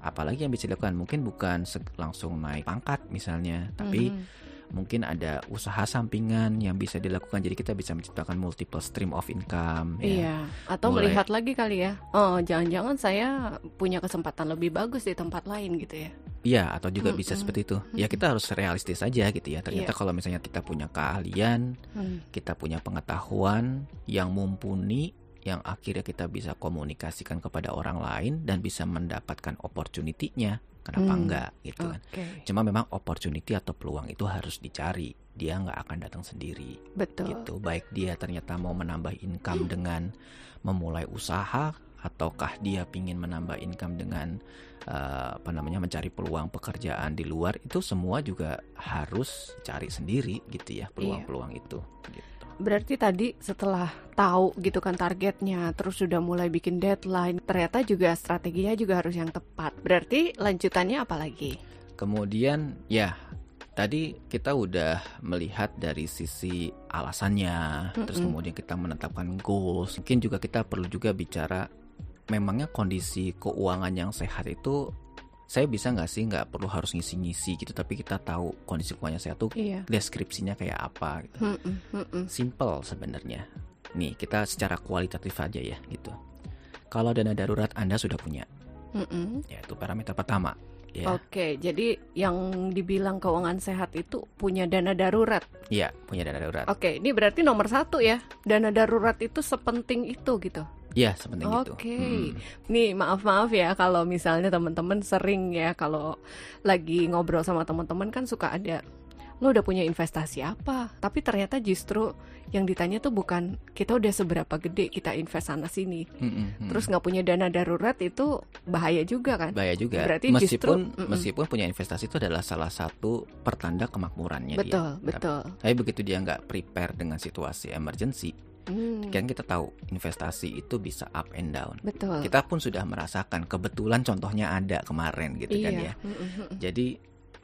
Apalagi yang bisa dilakukan mungkin bukan langsung naik pangkat misalnya, tapi Mhm. Mungkin ada usaha sampingan yang bisa dilakukan. Jadi kita bisa menciptakan multiple stream of income. ya. Iya, atau Mulai- melihat lagi kali ya. Oh, jangan-jangan saya punya kesempatan lebih bagus di tempat lain gitu ya. Iya, atau juga bisa Mm-mm. seperti itu. Ya kita harus realistis aja gitu ya. Ternyata Iya. kalau misalnya kita punya keahlian, Hmm. kita punya pengetahuan yang mumpuni yang akhirnya kita bisa komunikasikan kepada orang lain dan bisa mendapatkan opportunity-nya. Kenapa Hmm. enggak gitu kan. Cuma memang opportunity atau peluang itu harus dicari. Dia nggak akan datang sendiri betul. gitu. Baik dia ternyata mau menambah income dengan memulai usaha ataukah dia ingin menambah income dengan eh, apa namanya mencari peluang pekerjaan di luar itu semua juga harus cari sendiri gitu ya peluang-peluang itu gitu. Berarti tadi setelah tahu gitu kan targetnya, terus sudah mulai bikin deadline, ternyata juga strateginya juga harus yang tepat. Berarti lanjutannya apa lagi? Kemudian ya tadi kita udah melihat dari sisi alasannya, terus Mm-mm. kemudian kita menetapkan goals. Mungkin juga kita perlu juga bicara memangnya kondisi keuangan yang sehat itu saya bisa nggak sih nggak perlu harus ngisi-ngisi gitu tapi kita tahu kondisi keuangannya sehat tuh Iya. deskripsinya kayak apa gitu. Mm-mm, mm-mm. Simple sebenarnya. Nih, kita secara kualitatif aja ya gitu. Kalau dana darurat Anda sudah punya, Mm-mm. ya itu parameter pertama. Ya, Oke, jadi yang dibilang keuangan sehat itu punya dana darurat. iya punya dana darurat. Oke, ini berarti nomor satu ya. Dana darurat itu sepenting itu gitu. Iya, sepenting Oke, itu. okay. Hmm. nih maaf maaf ya kalau misalnya teman-teman sering ya kalau lagi ngobrol sama teman-teman kan suka ada lo udah punya investasi apa? Tapi ternyata justru yang ditanya tuh bukan kita udah seberapa gede kita invest sana sini. Hmm, hmm, hmm. Terus nggak punya dana darurat itu bahaya juga kan? bahaya juga. Berarti meskipun justru- mm-mm. meskipun punya investasi itu adalah salah satu pertanda kemakmurannya Betul, dia. betul. Tapi begitu dia nggak prepare dengan situasi emergency, Hmm, kan kita tahu investasi itu bisa up and down. betul. Kita pun sudah merasakan kebetulan contohnya ada kemarin gitu kan iya. ya. Mm-mm. Jadi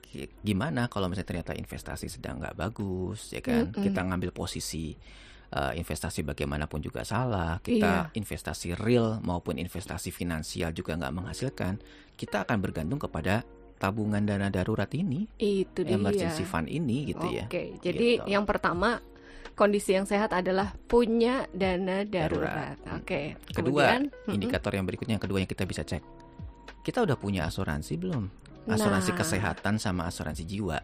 ki- gimana kalau misalnya ternyata investasi sedang nggak bagus ya kan? Mm-mm. Kita ngambil posisi uh, investasi bagaimanapun juga salah. Kita Iya. investasi real maupun investasi finansial juga nggak menghasilkan. Kita akan bergantung kepada tabungan dana darurat ini, Itu dia. emergency fund ini gitu ya. Oke, jadi Gitu. yang pertama kondisi yang sehat adalah punya dana darurat. Darurat. Hmm. Oke. Kedua, Kemudian, mm-mm. indikator yang berikutnya yang kedua yang kita bisa cek. Kita udah punya asuransi belum? Asuransi Nah. kesehatan sama asuransi jiwa.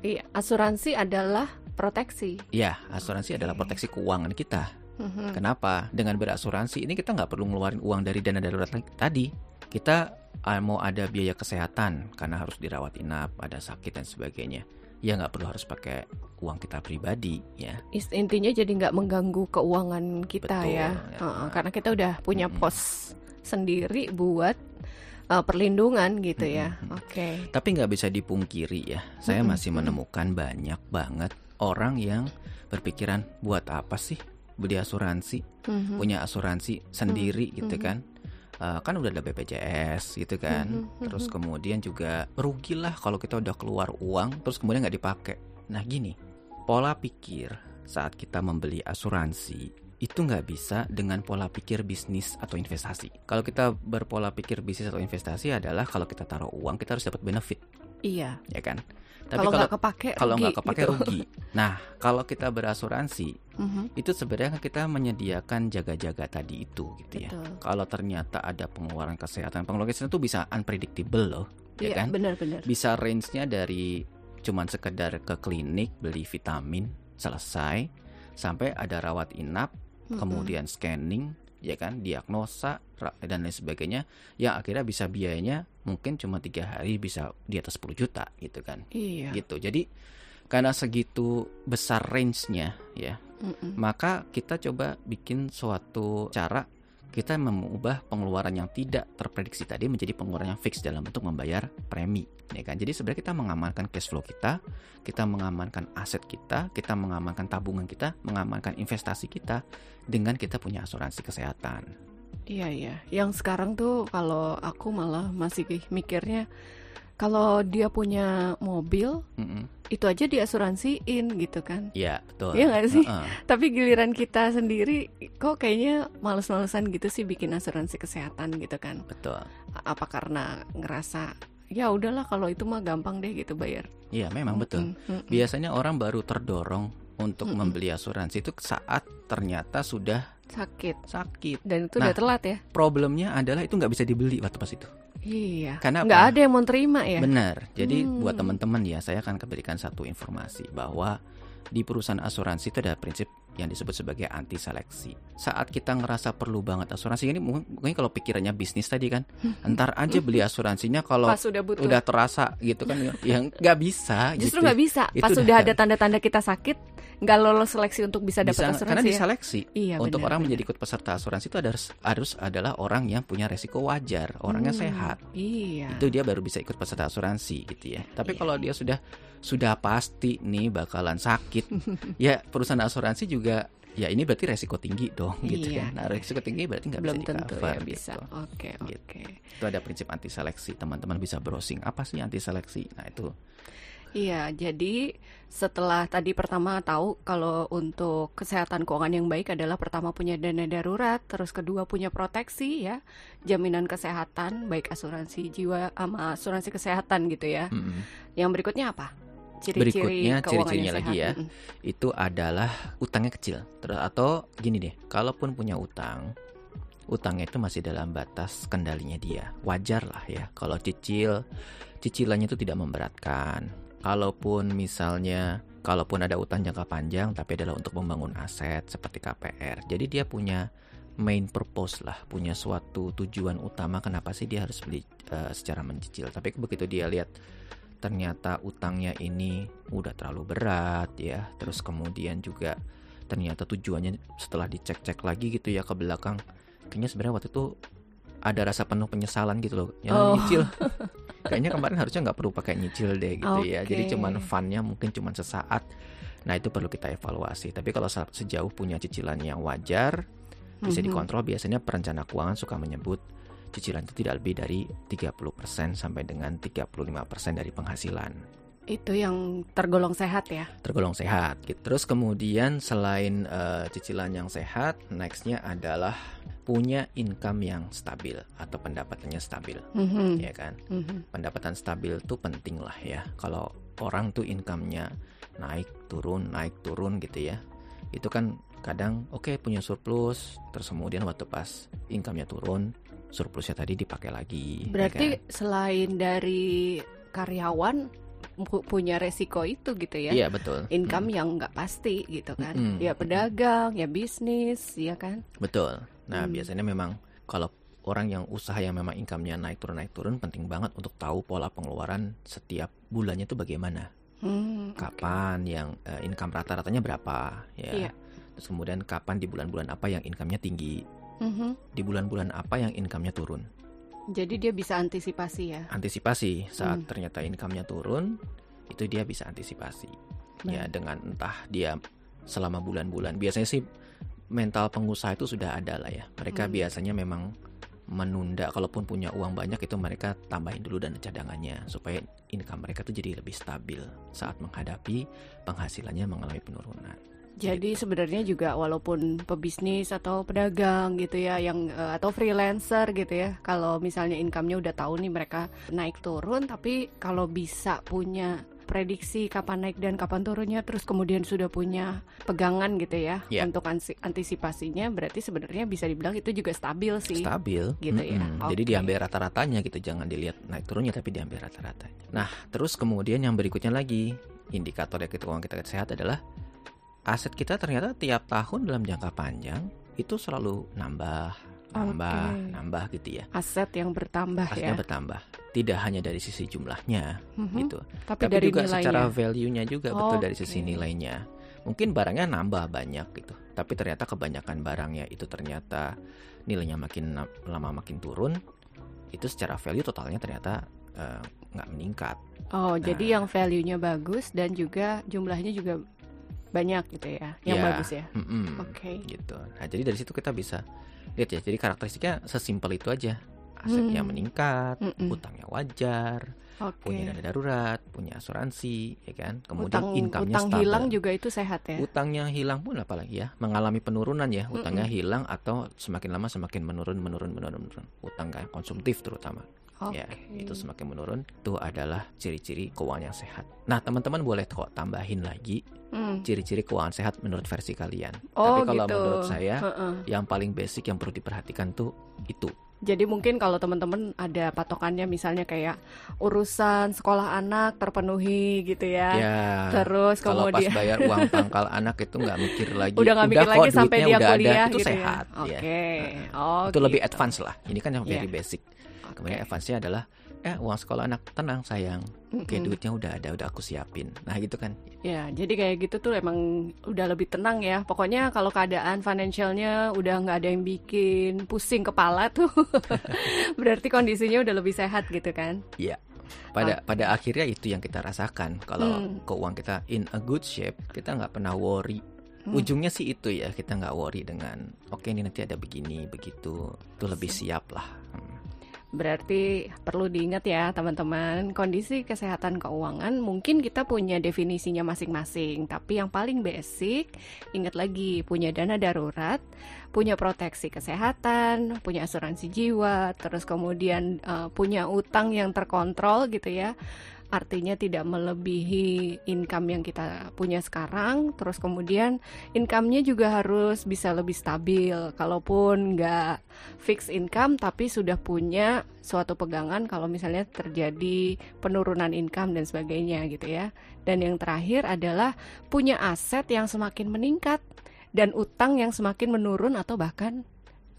Iya, asuransi adalah proteksi. Ya, asuransi adalah Oke. proteksi keuangan kita. Mhm. Kenapa? Dengan berasuransi ini kita nggak perlu ngeluarin uang dari dana darurat tadi. Kita ah, mau ada biaya kesehatan karena harus dirawat inap, ada sakit dan sebagainya. Ya nggak perlu harus pakai uang kita pribadi ya. Intinya jadi nggak mengganggu keuangan kita Betul, ya, ya. Heeh, karena kita udah punya Mm-mm. pos sendiri buat uh, perlindungan gitu ya. Mm-mm. Oke. Tapi nggak bisa dipungkiri ya. Saya Mm-mm, masih menemukan banyak banget orang yang berpikiran buat apa sih beli asuransi, Mhm. punya asuransi sendiri gitu mhm. kan. Eh, kan udah ada BPJS gitu kan. Mhm, Terus mhm. kemudian juga rugilah kalau kita udah keluar uang terus kemudian nggak dipakai. Nah gini, pola pikir saat kita membeli asuransi itu nggak bisa dengan pola pikir bisnis atau investasi. Kalau kita berpola pikir bisnis atau investasi adalah kalau kita taruh uang kita harus dapat benefit, Iya. ya kan? Tapi Kalau nggak kepake, kalau rugi nggak kepake gitu. rugi. Nah, kalau kita berasuransi Mhm, itu sebenarnya kita menyediakan jaga-jaga tadi itu gitu ya. Betul. Kalau ternyata ada pengeluaran kesehatan, pengeluaran kesehatan itu bisa unpredictable loh, ya Iya, kan? benar-benar. Bisa range-nya dari cuman sekedar ke klinik beli vitamin selesai sampai ada rawat inap, Mhm. kemudian scanning, ya kan, diagnosa dan lain sebagainya yang akhirnya bisa biayanya mungkin cuma tiga hari bisa di atas 10 juta gitu kan. Iya. Gitu. Jadi karena segitu besar range-nya ya, Mm-mm. maka kita coba bikin suatu cara kita mengubah pengeluaran yang tidak terprediksi tadi menjadi pengeluaran yang fix dalam bentuk membayar premi ya kan jadi sebenarnya kita mengamankan cash flow kita kita mengamankan aset kita kita mengamankan tabungan kita mengamankan investasi kita dengan kita punya asuransi kesehatan Iya iya. Yang sekarang tuh kalau aku malah masih mikirnya kalau dia punya mobil Mm-mm. itu aja diasuransiin gitu kan. Iya betul Iya nggak sih? Heeh. Tapi giliran kita sendiri kok kayaknya males-malesan gitu sih bikin asuransi kesehatan gitu kan. betul Apa karena ngerasa ya udahlah kalau itu mah gampang deh gitu bayar. iya memang betul Mm-mm, mm-mm. biasanya orang baru terdorong untuk Mm-mm. membeli asuransi itu saat ternyata sudah Sakit sakit dan itu Nah, udah telat ya. problemnya adalah itu nggak bisa dibeli waktu pas itu. Iya. Karena Nggak apa? ada yang mau terima ya. Benar. Jadi Hmm. buat teman-teman ya, saya akan berikan satu informasi bahwa di perusahaan asuransi itu ada prinsip yang disebut sebagai anti seleksi. Saat kita ngerasa perlu banget asuransi ini mungkin, kalau pikirannya bisnis tadi kan, entar aja beli asuransinya kalau Pas udah butuh. udah terasa gitu kan, yang nggak bisa. Justru gitu. nggak bisa. Itu Pas udah sudah kan. ada tanda-tanda kita sakit, nggak lolos seleksi untuk bisa dapat asuransi karena ya. diseleksi. Iya, Untuk benar, orang benar. menjadi ikut peserta asuransi itu harus harus adalah orang yang punya resiko wajar, orangnya Hmm, sehat. Iya. itu dia baru bisa ikut peserta asuransi gitu ya. Tapi Iya. kalau dia sudah sudah pasti nih bakalan sakit, ya perusahaan asuransi juga ya ini berarti resiko tinggi dong gitu Iya, kan. Nah, resiko tinggi berarti nggak bisa tentu di-cover ya bisa. gitu. Oke, Gitu. oke. Itu ada prinsip anti seleksi. Teman-teman bisa browsing apa sih anti seleksi. Nah, itu Iya, jadi setelah tadi pertama tahu kalau untuk kesehatan keuangan yang baik adalah pertama punya dana darurat, terus kedua punya proteksi ya, jaminan kesehatan baik asuransi jiwa sama asuransi kesehatan gitu ya. mm-mm. Yang berikutnya apa? Ciri-ciri Berikutnya, ciri-cirinya lagi ya. Mm-mm. itu adalah utangnya kecil. Terus atau gini deh, kalaupun punya utang, utangnya itu masih dalam batas kendalinya dia. Wajar lah ya kalau cicil cicilannya itu tidak memberatkan. Kalaupun misalnya kalaupun ada utang jangka panjang tapi adalah untuk membangun aset seperti KPR. Jadi dia punya main purpose lah, punya suatu tujuan utama kenapa sih dia harus beli uh, secara mencicil. Tapi begitu dia lihat ternyata utangnya ini udah terlalu berat ya, terus kemudian juga ternyata tujuannya setelah dicek-cek lagi gitu ya ke belakang, kayaknya sebenarnya waktu itu ada rasa penuh penyesalan gitu loh, yang oh. nyicil. kayaknya kemarin harusnya nggak perlu pakai nyicil deh gitu okay. ya. Jadi cuman funnya mungkin cuman sesaat. Nah itu perlu kita evaluasi. Tapi kalau sejauh punya cicilan yang wajar, bisa mm-hmm. dikontrol. Biasanya perencana keuangan suka menyebut cicilan itu tidak lebih dari 30% sampai dengan 35% dari penghasilan. Itu yang tergolong sehat ya? Tergolong sehat. Gitu. Terus kemudian selain uh, cicilan yang sehat, nextnya adalah punya income yang stabil atau pendapatannya stabil, mm-hmm. ya kan? Mm-hmm. Pendapatan stabil itu penting lah ya. Kalau orang tuh income-nya naik turun naik turun gitu ya, itu kan kadang oke okay, punya surplus terus kemudian waktu pas income-nya turun surplusnya tadi dipakai lagi ya berarti ya kan? selain dari karyawan punya resiko itu gitu ya iya betul income hmm. yang nggak pasti gitu kan hmm. ya pedagang ya bisnis ya kan betul nah hmm. biasanya memang kalau orang yang usaha yang memang income-nya naik turun naik turun penting banget untuk tahu pola pengeluaran setiap bulannya itu bagaimana hmm, kapan okay. yang uh, income rata-ratanya berapa ya yeah Terus kemudian kapan di bulan-bulan apa yang income-nya tinggi, mm-hmm. di bulan-bulan apa yang income-nya turun. Jadi dia bisa antisipasi ya? Antisipasi saat mm. ternyata income-nya turun, itu dia bisa antisipasi. Baik. Ya dengan entah dia selama bulan-bulan. Biasanya sih mental pengusaha itu sudah ada lah ya. Mereka mm. biasanya memang menunda kalaupun punya uang banyak itu mereka tambahin dulu dan cadangannya supaya income mereka tuh jadi lebih stabil saat menghadapi penghasilannya mengalami penurunan. Jadi sebenarnya juga walaupun pebisnis atau pedagang gitu ya yang uh, atau freelancer gitu ya, kalau misalnya income-nya udah tahu nih mereka naik turun tapi kalau bisa punya prediksi kapan naik dan kapan turunnya terus kemudian sudah punya pegangan gitu ya yeah. untuk antisipasinya berarti sebenarnya bisa dibilang itu juga stabil sih stabil gitu mm -hmm. ya okay. jadi diambil rata-ratanya gitu jangan dilihat naik turunnya tapi diambil rata-ratanya nah terus kemudian yang berikutnya lagi indikator yang kita uang kita sehat adalah aset kita ternyata tiap tahun dalam jangka panjang itu selalu nambah, nambah, okay. nambah gitu ya. Aset yang bertambah Asetnya ya. bertambah. Tidak hanya dari sisi jumlahnya mm-hmm. gitu, tapi, tapi dari juga nilainya. secara value-nya juga oh, betul dari sisi nilainya. Mungkin barangnya nambah banyak gitu, tapi ternyata kebanyakan barangnya itu ternyata nilainya makin lama makin turun. Itu secara value totalnya ternyata eh, nggak uh, meningkat. Oh, nah, jadi yang value-nya bagus dan juga jumlahnya juga banyak gitu ya yang ya, bagus ya mm -mm, oke okay. gitu nah jadi dari situ kita bisa lihat ya jadi karakteristiknya sesimpel itu aja asetnya mm. meningkat mm -mm. utangnya wajar okay. punya dana darurat punya asuransi ya kan kemudian utang, income-nya utang stabil. hilang juga itu sehat ya utangnya hilang pun apalagi ya mengalami penurunan ya utangnya mm -mm. hilang atau semakin lama semakin menurun menurun menurun menurun utang konsumtif terutama Okay. Ya, itu semakin menurun. Itu adalah ciri-ciri keuangan yang sehat. Nah, teman-teman boleh kok tambahin lagi hmm. ciri-ciri keuangan sehat menurut versi kalian. Oh, Tapi kalau gitu. menurut saya, uh -uh. yang paling basic yang perlu diperhatikan tuh itu. Jadi mungkin kalau teman-teman ada patokannya misalnya kayak urusan sekolah anak terpenuhi gitu ya. ya Terus kalau kemudian pas bayar uang pangkal anak itu nggak mikir lagi. Udah nggak mikir lagi sampai dia kuliah ada, itu gitu ya? sehat. Ya. Oke. Okay. Ya. Oh, itu gitu. lebih advance lah. Ini kan yang very yeah. basic. Kemudian advance-nya adalah eh uang sekolah anak tenang sayang. Oke -mm. duitnya udah ada udah aku siapin. Nah gitu kan. Ya jadi kayak gitu tuh emang udah lebih tenang ya. Pokoknya kalau keadaan financialnya udah nggak ada yang bikin pusing kepala tuh berarti kondisinya udah lebih sehat gitu kan? Iya. Pada oh. pada akhirnya itu yang kita rasakan. Kalau hmm. keuangan kita in a good shape kita nggak pernah worry. Hmm. Ujungnya sih itu ya kita nggak worry dengan oke okay, ini nanti ada begini begitu. Itu lebih siap lah. Berarti perlu diingat ya teman-teman, kondisi kesehatan keuangan mungkin kita punya definisinya masing-masing, tapi yang paling basic ingat lagi punya dana darurat, punya proteksi kesehatan, punya asuransi jiwa, terus kemudian uh, punya utang yang terkontrol gitu ya artinya tidak melebihi income yang kita punya sekarang. Terus kemudian income-nya juga harus bisa lebih stabil. Kalaupun nggak fix income tapi sudah punya suatu pegangan kalau misalnya terjadi penurunan income dan sebagainya gitu ya. Dan yang terakhir adalah punya aset yang semakin meningkat dan utang yang semakin menurun atau bahkan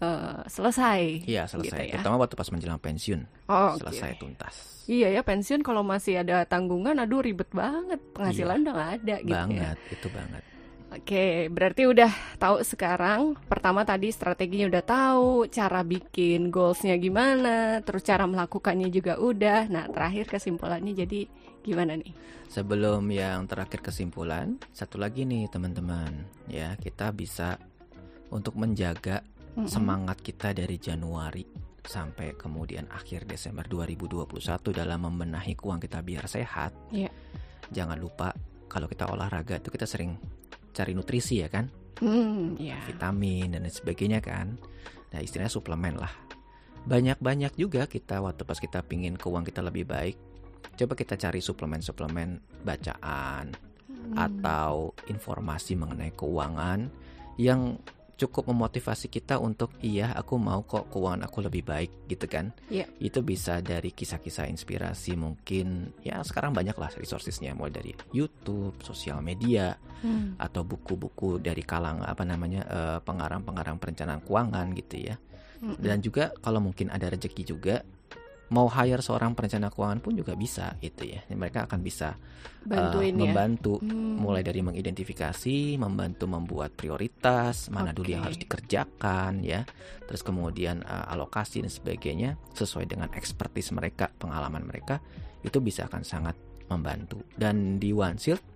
uh, selesai. Iya selesai. Gitu ya? Terutama waktu pas menjelang pensiun. Oh, selesai okay. tuntas. Iya ya pensiun kalau masih ada tanggungan, aduh ribet banget penghasilan iya. udah nggak ada gitu. Ya. Banget ya. itu banget. Oke, berarti udah tahu sekarang. Pertama tadi strateginya udah tahu, cara bikin goalsnya gimana, terus cara melakukannya juga udah. Nah, terakhir kesimpulannya jadi gimana nih? Sebelum yang terakhir kesimpulan, satu lagi nih teman-teman, ya kita bisa untuk menjaga mm -hmm. semangat kita dari Januari sampai kemudian akhir Desember 2021 dalam membenahi keuangan kita biar sehat. Yeah. Jangan lupa kalau kita olahraga itu kita sering cari nutrisi ya kan, mm, yeah. vitamin dan sebagainya kan. Nah istilahnya suplemen lah. Banyak-banyak juga kita waktu pas kita pingin keuangan kita lebih baik, coba kita cari suplemen-suplemen bacaan hmm. atau informasi mengenai keuangan yang cukup memotivasi kita untuk iya aku mau kok keuangan aku lebih baik gitu kan yeah. itu bisa dari kisah-kisah inspirasi mungkin ya sekarang banyak lah resourcesnya mulai dari YouTube sosial media hmm. atau buku-buku dari kalang apa namanya uh, pengarang-pengarang perencanaan keuangan gitu ya hmm. dan juga kalau mungkin ada rezeki juga mau hire seorang perencana keuangan pun juga bisa gitu ya. Mereka akan bisa Bantuin uh, membantu ya? hmm. mulai dari mengidentifikasi, membantu membuat prioritas, mana okay. dulu yang harus dikerjakan ya. Terus kemudian uh, alokasi dan sebagainya sesuai dengan expertise mereka, pengalaman mereka itu bisa akan sangat membantu. Dan di OneShield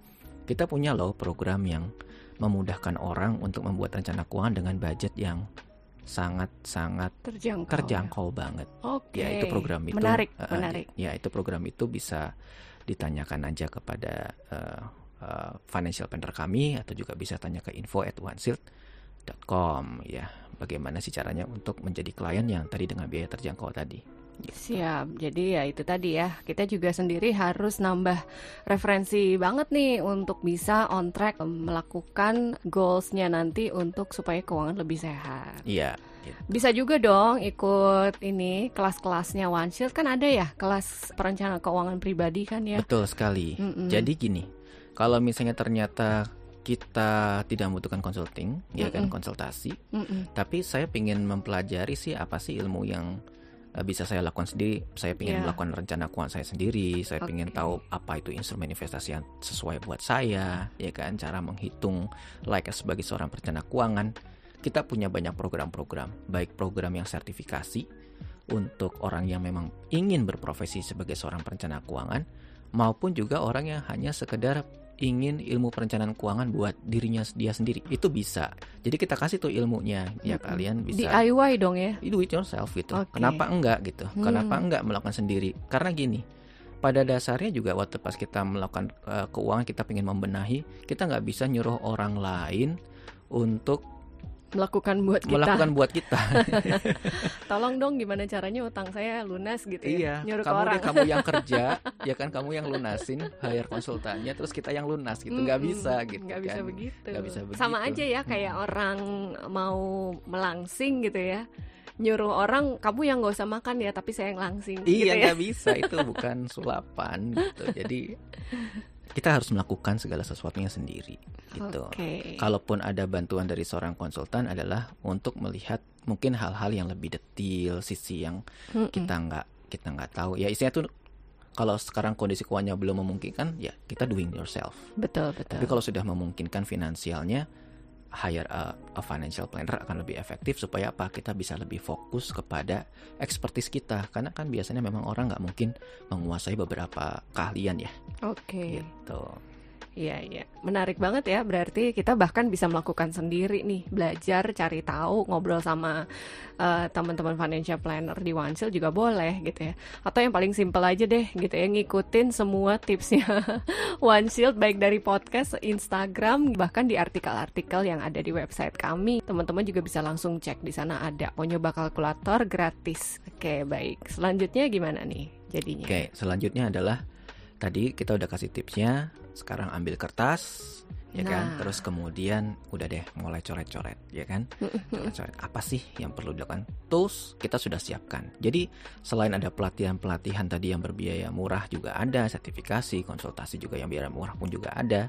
kita punya loh program yang memudahkan orang untuk membuat rencana keuangan dengan budget yang sangat-sangat terjangkau, terjangkau ya? banget. Oke. Ya itu program itu menarik, uh, menarik. Ya itu program itu bisa ditanyakan aja kepada uh, uh, financial planner kami atau juga bisa tanya ke info at ya. Bagaimana sih caranya untuk menjadi klien yang tadi dengan biaya terjangkau tadi. Siap. Jadi ya itu tadi ya. Kita juga sendiri harus nambah referensi banget nih untuk bisa on track melakukan goalsnya nanti untuk supaya keuangan lebih sehat. Iya. Gitu. Bisa juga dong ikut ini kelas-kelasnya One Shield kan ada ya kelas perencanaan keuangan pribadi kan ya. Betul sekali. Mm -mm. Jadi gini, kalau misalnya ternyata kita tidak membutuhkan consulting, mm -mm. ya kan konsultasi, mm -mm. tapi saya ingin mempelajari sih apa sih ilmu yang bisa saya lakukan sendiri. Saya ingin yeah. melakukan rencana keuangan saya sendiri. Saya okay. ingin tahu apa itu instrumen investasi yang sesuai buat saya, ya kan? Cara menghitung like sebagai seorang perencana keuangan. Kita punya banyak program-program, baik program yang sertifikasi untuk orang yang memang ingin berprofesi sebagai seorang perencana keuangan, maupun juga orang yang hanya sekedar ingin ilmu perencanaan keuangan buat dirinya dia sendiri. Itu bisa. Jadi kita kasih tuh ilmunya. Ya kalian bisa DIY dong ya? Do it yourself gitu. Okay. kenapa enggak gitu? Hmm. kenapa enggak melakukan sendiri? Karena gini pada dasarnya juga waktu pas kita melakukan uh, keuangan kita ingin membenahi kita nggak bisa nyuruh orang lain untuk melakukan buat kita. Melakukan buat kita. Tolong dong gimana caranya utang saya lunas gitu ya. Iya. Nyuruh kamu orang. kamu yang kerja, ya kan kamu yang lunasin, hire konsultannya, terus kita yang lunas gitu. Gak bisa gitu. Gak bisa kan. begitu. Gak bisa begitu. Sama aja ya kayak hmm. orang mau melangsing gitu ya nyuruh orang kamu yang gak usah makan ya tapi saya yang langsing iya gitu ya. gak bisa itu bukan sulapan gitu jadi kita harus melakukan segala sesuatunya sendiri gitu. Okay. Kalaupun ada bantuan dari seorang konsultan adalah untuk melihat mungkin hal-hal yang lebih detail, sisi yang mm -mm. kita nggak kita nggak tahu. Ya isinya tuh kalau sekarang kondisi keuangannya belum memungkinkan, ya kita doing yourself. Betul betul. Tapi kalau sudah memungkinkan finansialnya, hire a, a financial planner akan lebih efektif supaya apa kita bisa lebih fokus kepada expertise kita karena kan biasanya memang orang nggak mungkin menguasai beberapa keahlian ya. Oke. Okay. Gitu. Iya, iya. Menarik banget ya. Berarti kita bahkan bisa melakukan sendiri nih, belajar, cari tahu, ngobrol sama uh, teman-teman financial planner di OneShield juga boleh gitu ya. Atau yang paling simple aja deh gitu ya, ngikutin semua tipsnya OneShield baik dari podcast, Instagram, bahkan di artikel-artikel yang ada di website kami. Teman-teman juga bisa langsung cek di sana ada nyoba kalkulator gratis. Oke, baik. Selanjutnya gimana nih jadinya? Oke, selanjutnya adalah tadi kita udah kasih tipsnya sekarang ambil kertas ya kan? nah. kan terus kemudian udah deh mulai coret-coret ya kan coret-coret apa sih yang perlu dilakukan tools kita sudah siapkan jadi selain ada pelatihan-pelatihan tadi yang berbiaya murah juga ada sertifikasi konsultasi juga yang biaya murah pun juga ada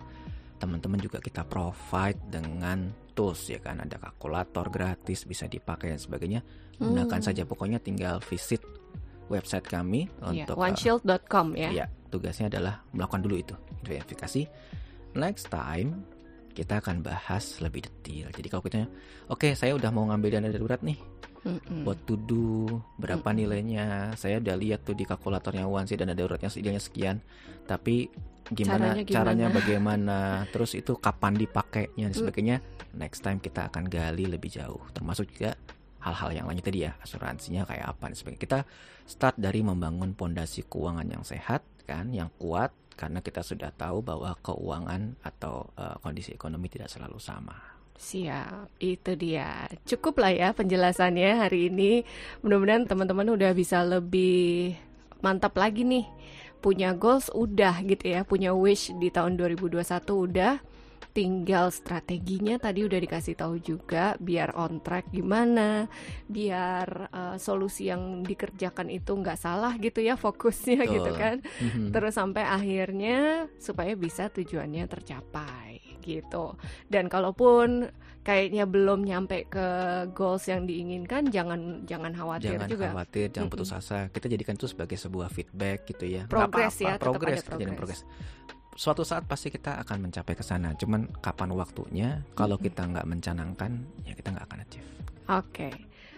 teman-teman juga kita provide dengan tools ya kan ada kalkulator gratis bisa dipakai dan sebagainya gunakan hmm. saja pokoknya tinggal visit website kami yeah, untuk oneshield.com ya. Ya, tugasnya adalah melakukan dulu itu verifikasi. Next time kita akan bahas lebih detail. Jadi kalau kita, oke okay, saya udah mau ngambil dana darurat nih, mm buat to do berapa mm nilainya, saya udah lihat tuh di kalkulatornya One sih dana daruratnya idealnya sekian, tapi gimana caranya, gimana? caranya bagaimana, terus itu kapan dipakainya dan mm. sebagainya. Next time kita akan gali lebih jauh, termasuk juga hal-hal yang lainnya tadi ya, asuransinya kayak apa dan sebagainya. Kita start dari membangun pondasi keuangan yang sehat kan, yang kuat karena kita sudah tahu bahwa keuangan atau uh, kondisi ekonomi tidak selalu sama. Siap, itu dia. Cukup lah ya penjelasannya hari ini. Mudah-mudahan teman-teman udah bisa lebih mantap lagi nih. Punya goals udah gitu ya, punya wish di tahun 2021 udah tinggal strateginya tadi udah dikasih tahu juga biar on track gimana biar uh, solusi yang dikerjakan itu nggak salah gitu ya fokusnya Betul. gitu kan. Mm-hmm. terus sampai akhirnya supaya bisa tujuannya tercapai gitu. Dan kalaupun kayaknya belum nyampe ke goals yang diinginkan jangan jangan khawatir jangan juga. jangan khawatir jangan putus asa. Kita jadikan itu sebagai sebuah feedback gitu ya. Progres ya progres. progres suatu saat pasti kita akan mencapai ke sana. Cuman kapan waktunya? Kalau kita nggak mencanangkan, ya kita nggak akan achieve. Oke. Okay.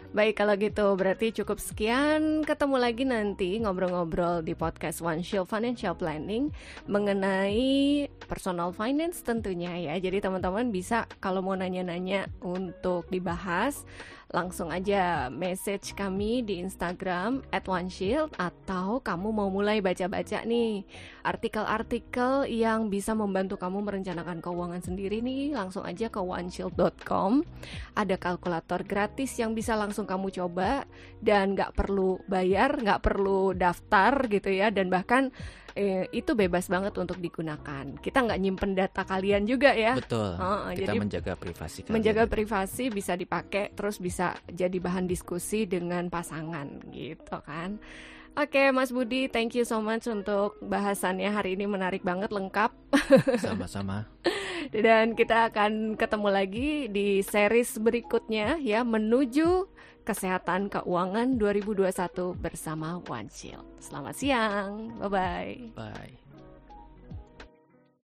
Baik kalau gitu berarti cukup sekian Ketemu lagi nanti ngobrol-ngobrol di podcast One Shield Financial Planning Mengenai personal finance tentunya ya Jadi teman-teman bisa kalau mau nanya-nanya untuk dibahas langsung aja message kami di Instagram at OneShield atau kamu mau mulai baca-baca nih artikel-artikel yang bisa membantu kamu merencanakan keuangan sendiri nih. Langsung aja ke oneshield.com ada kalkulator gratis yang bisa langsung kamu coba dan nggak perlu bayar nggak perlu daftar gitu ya. Dan bahkan eh, itu bebas banget untuk digunakan. Kita nggak nyimpen data kalian juga ya. Betul. Oh, kita jadi menjaga privasi. Kalian. Menjaga privasi bisa dipakai, terus bisa jadi bahan diskusi dengan pasangan gitu kan. Oke, Mas Budi, thank you so much untuk bahasannya hari ini menarik banget, lengkap. Sama-sama. Dan kita akan ketemu lagi di series berikutnya ya menuju Kesehatan Keuangan 2021 bersama One Shield. Selamat siang. Bye-bye. Bye.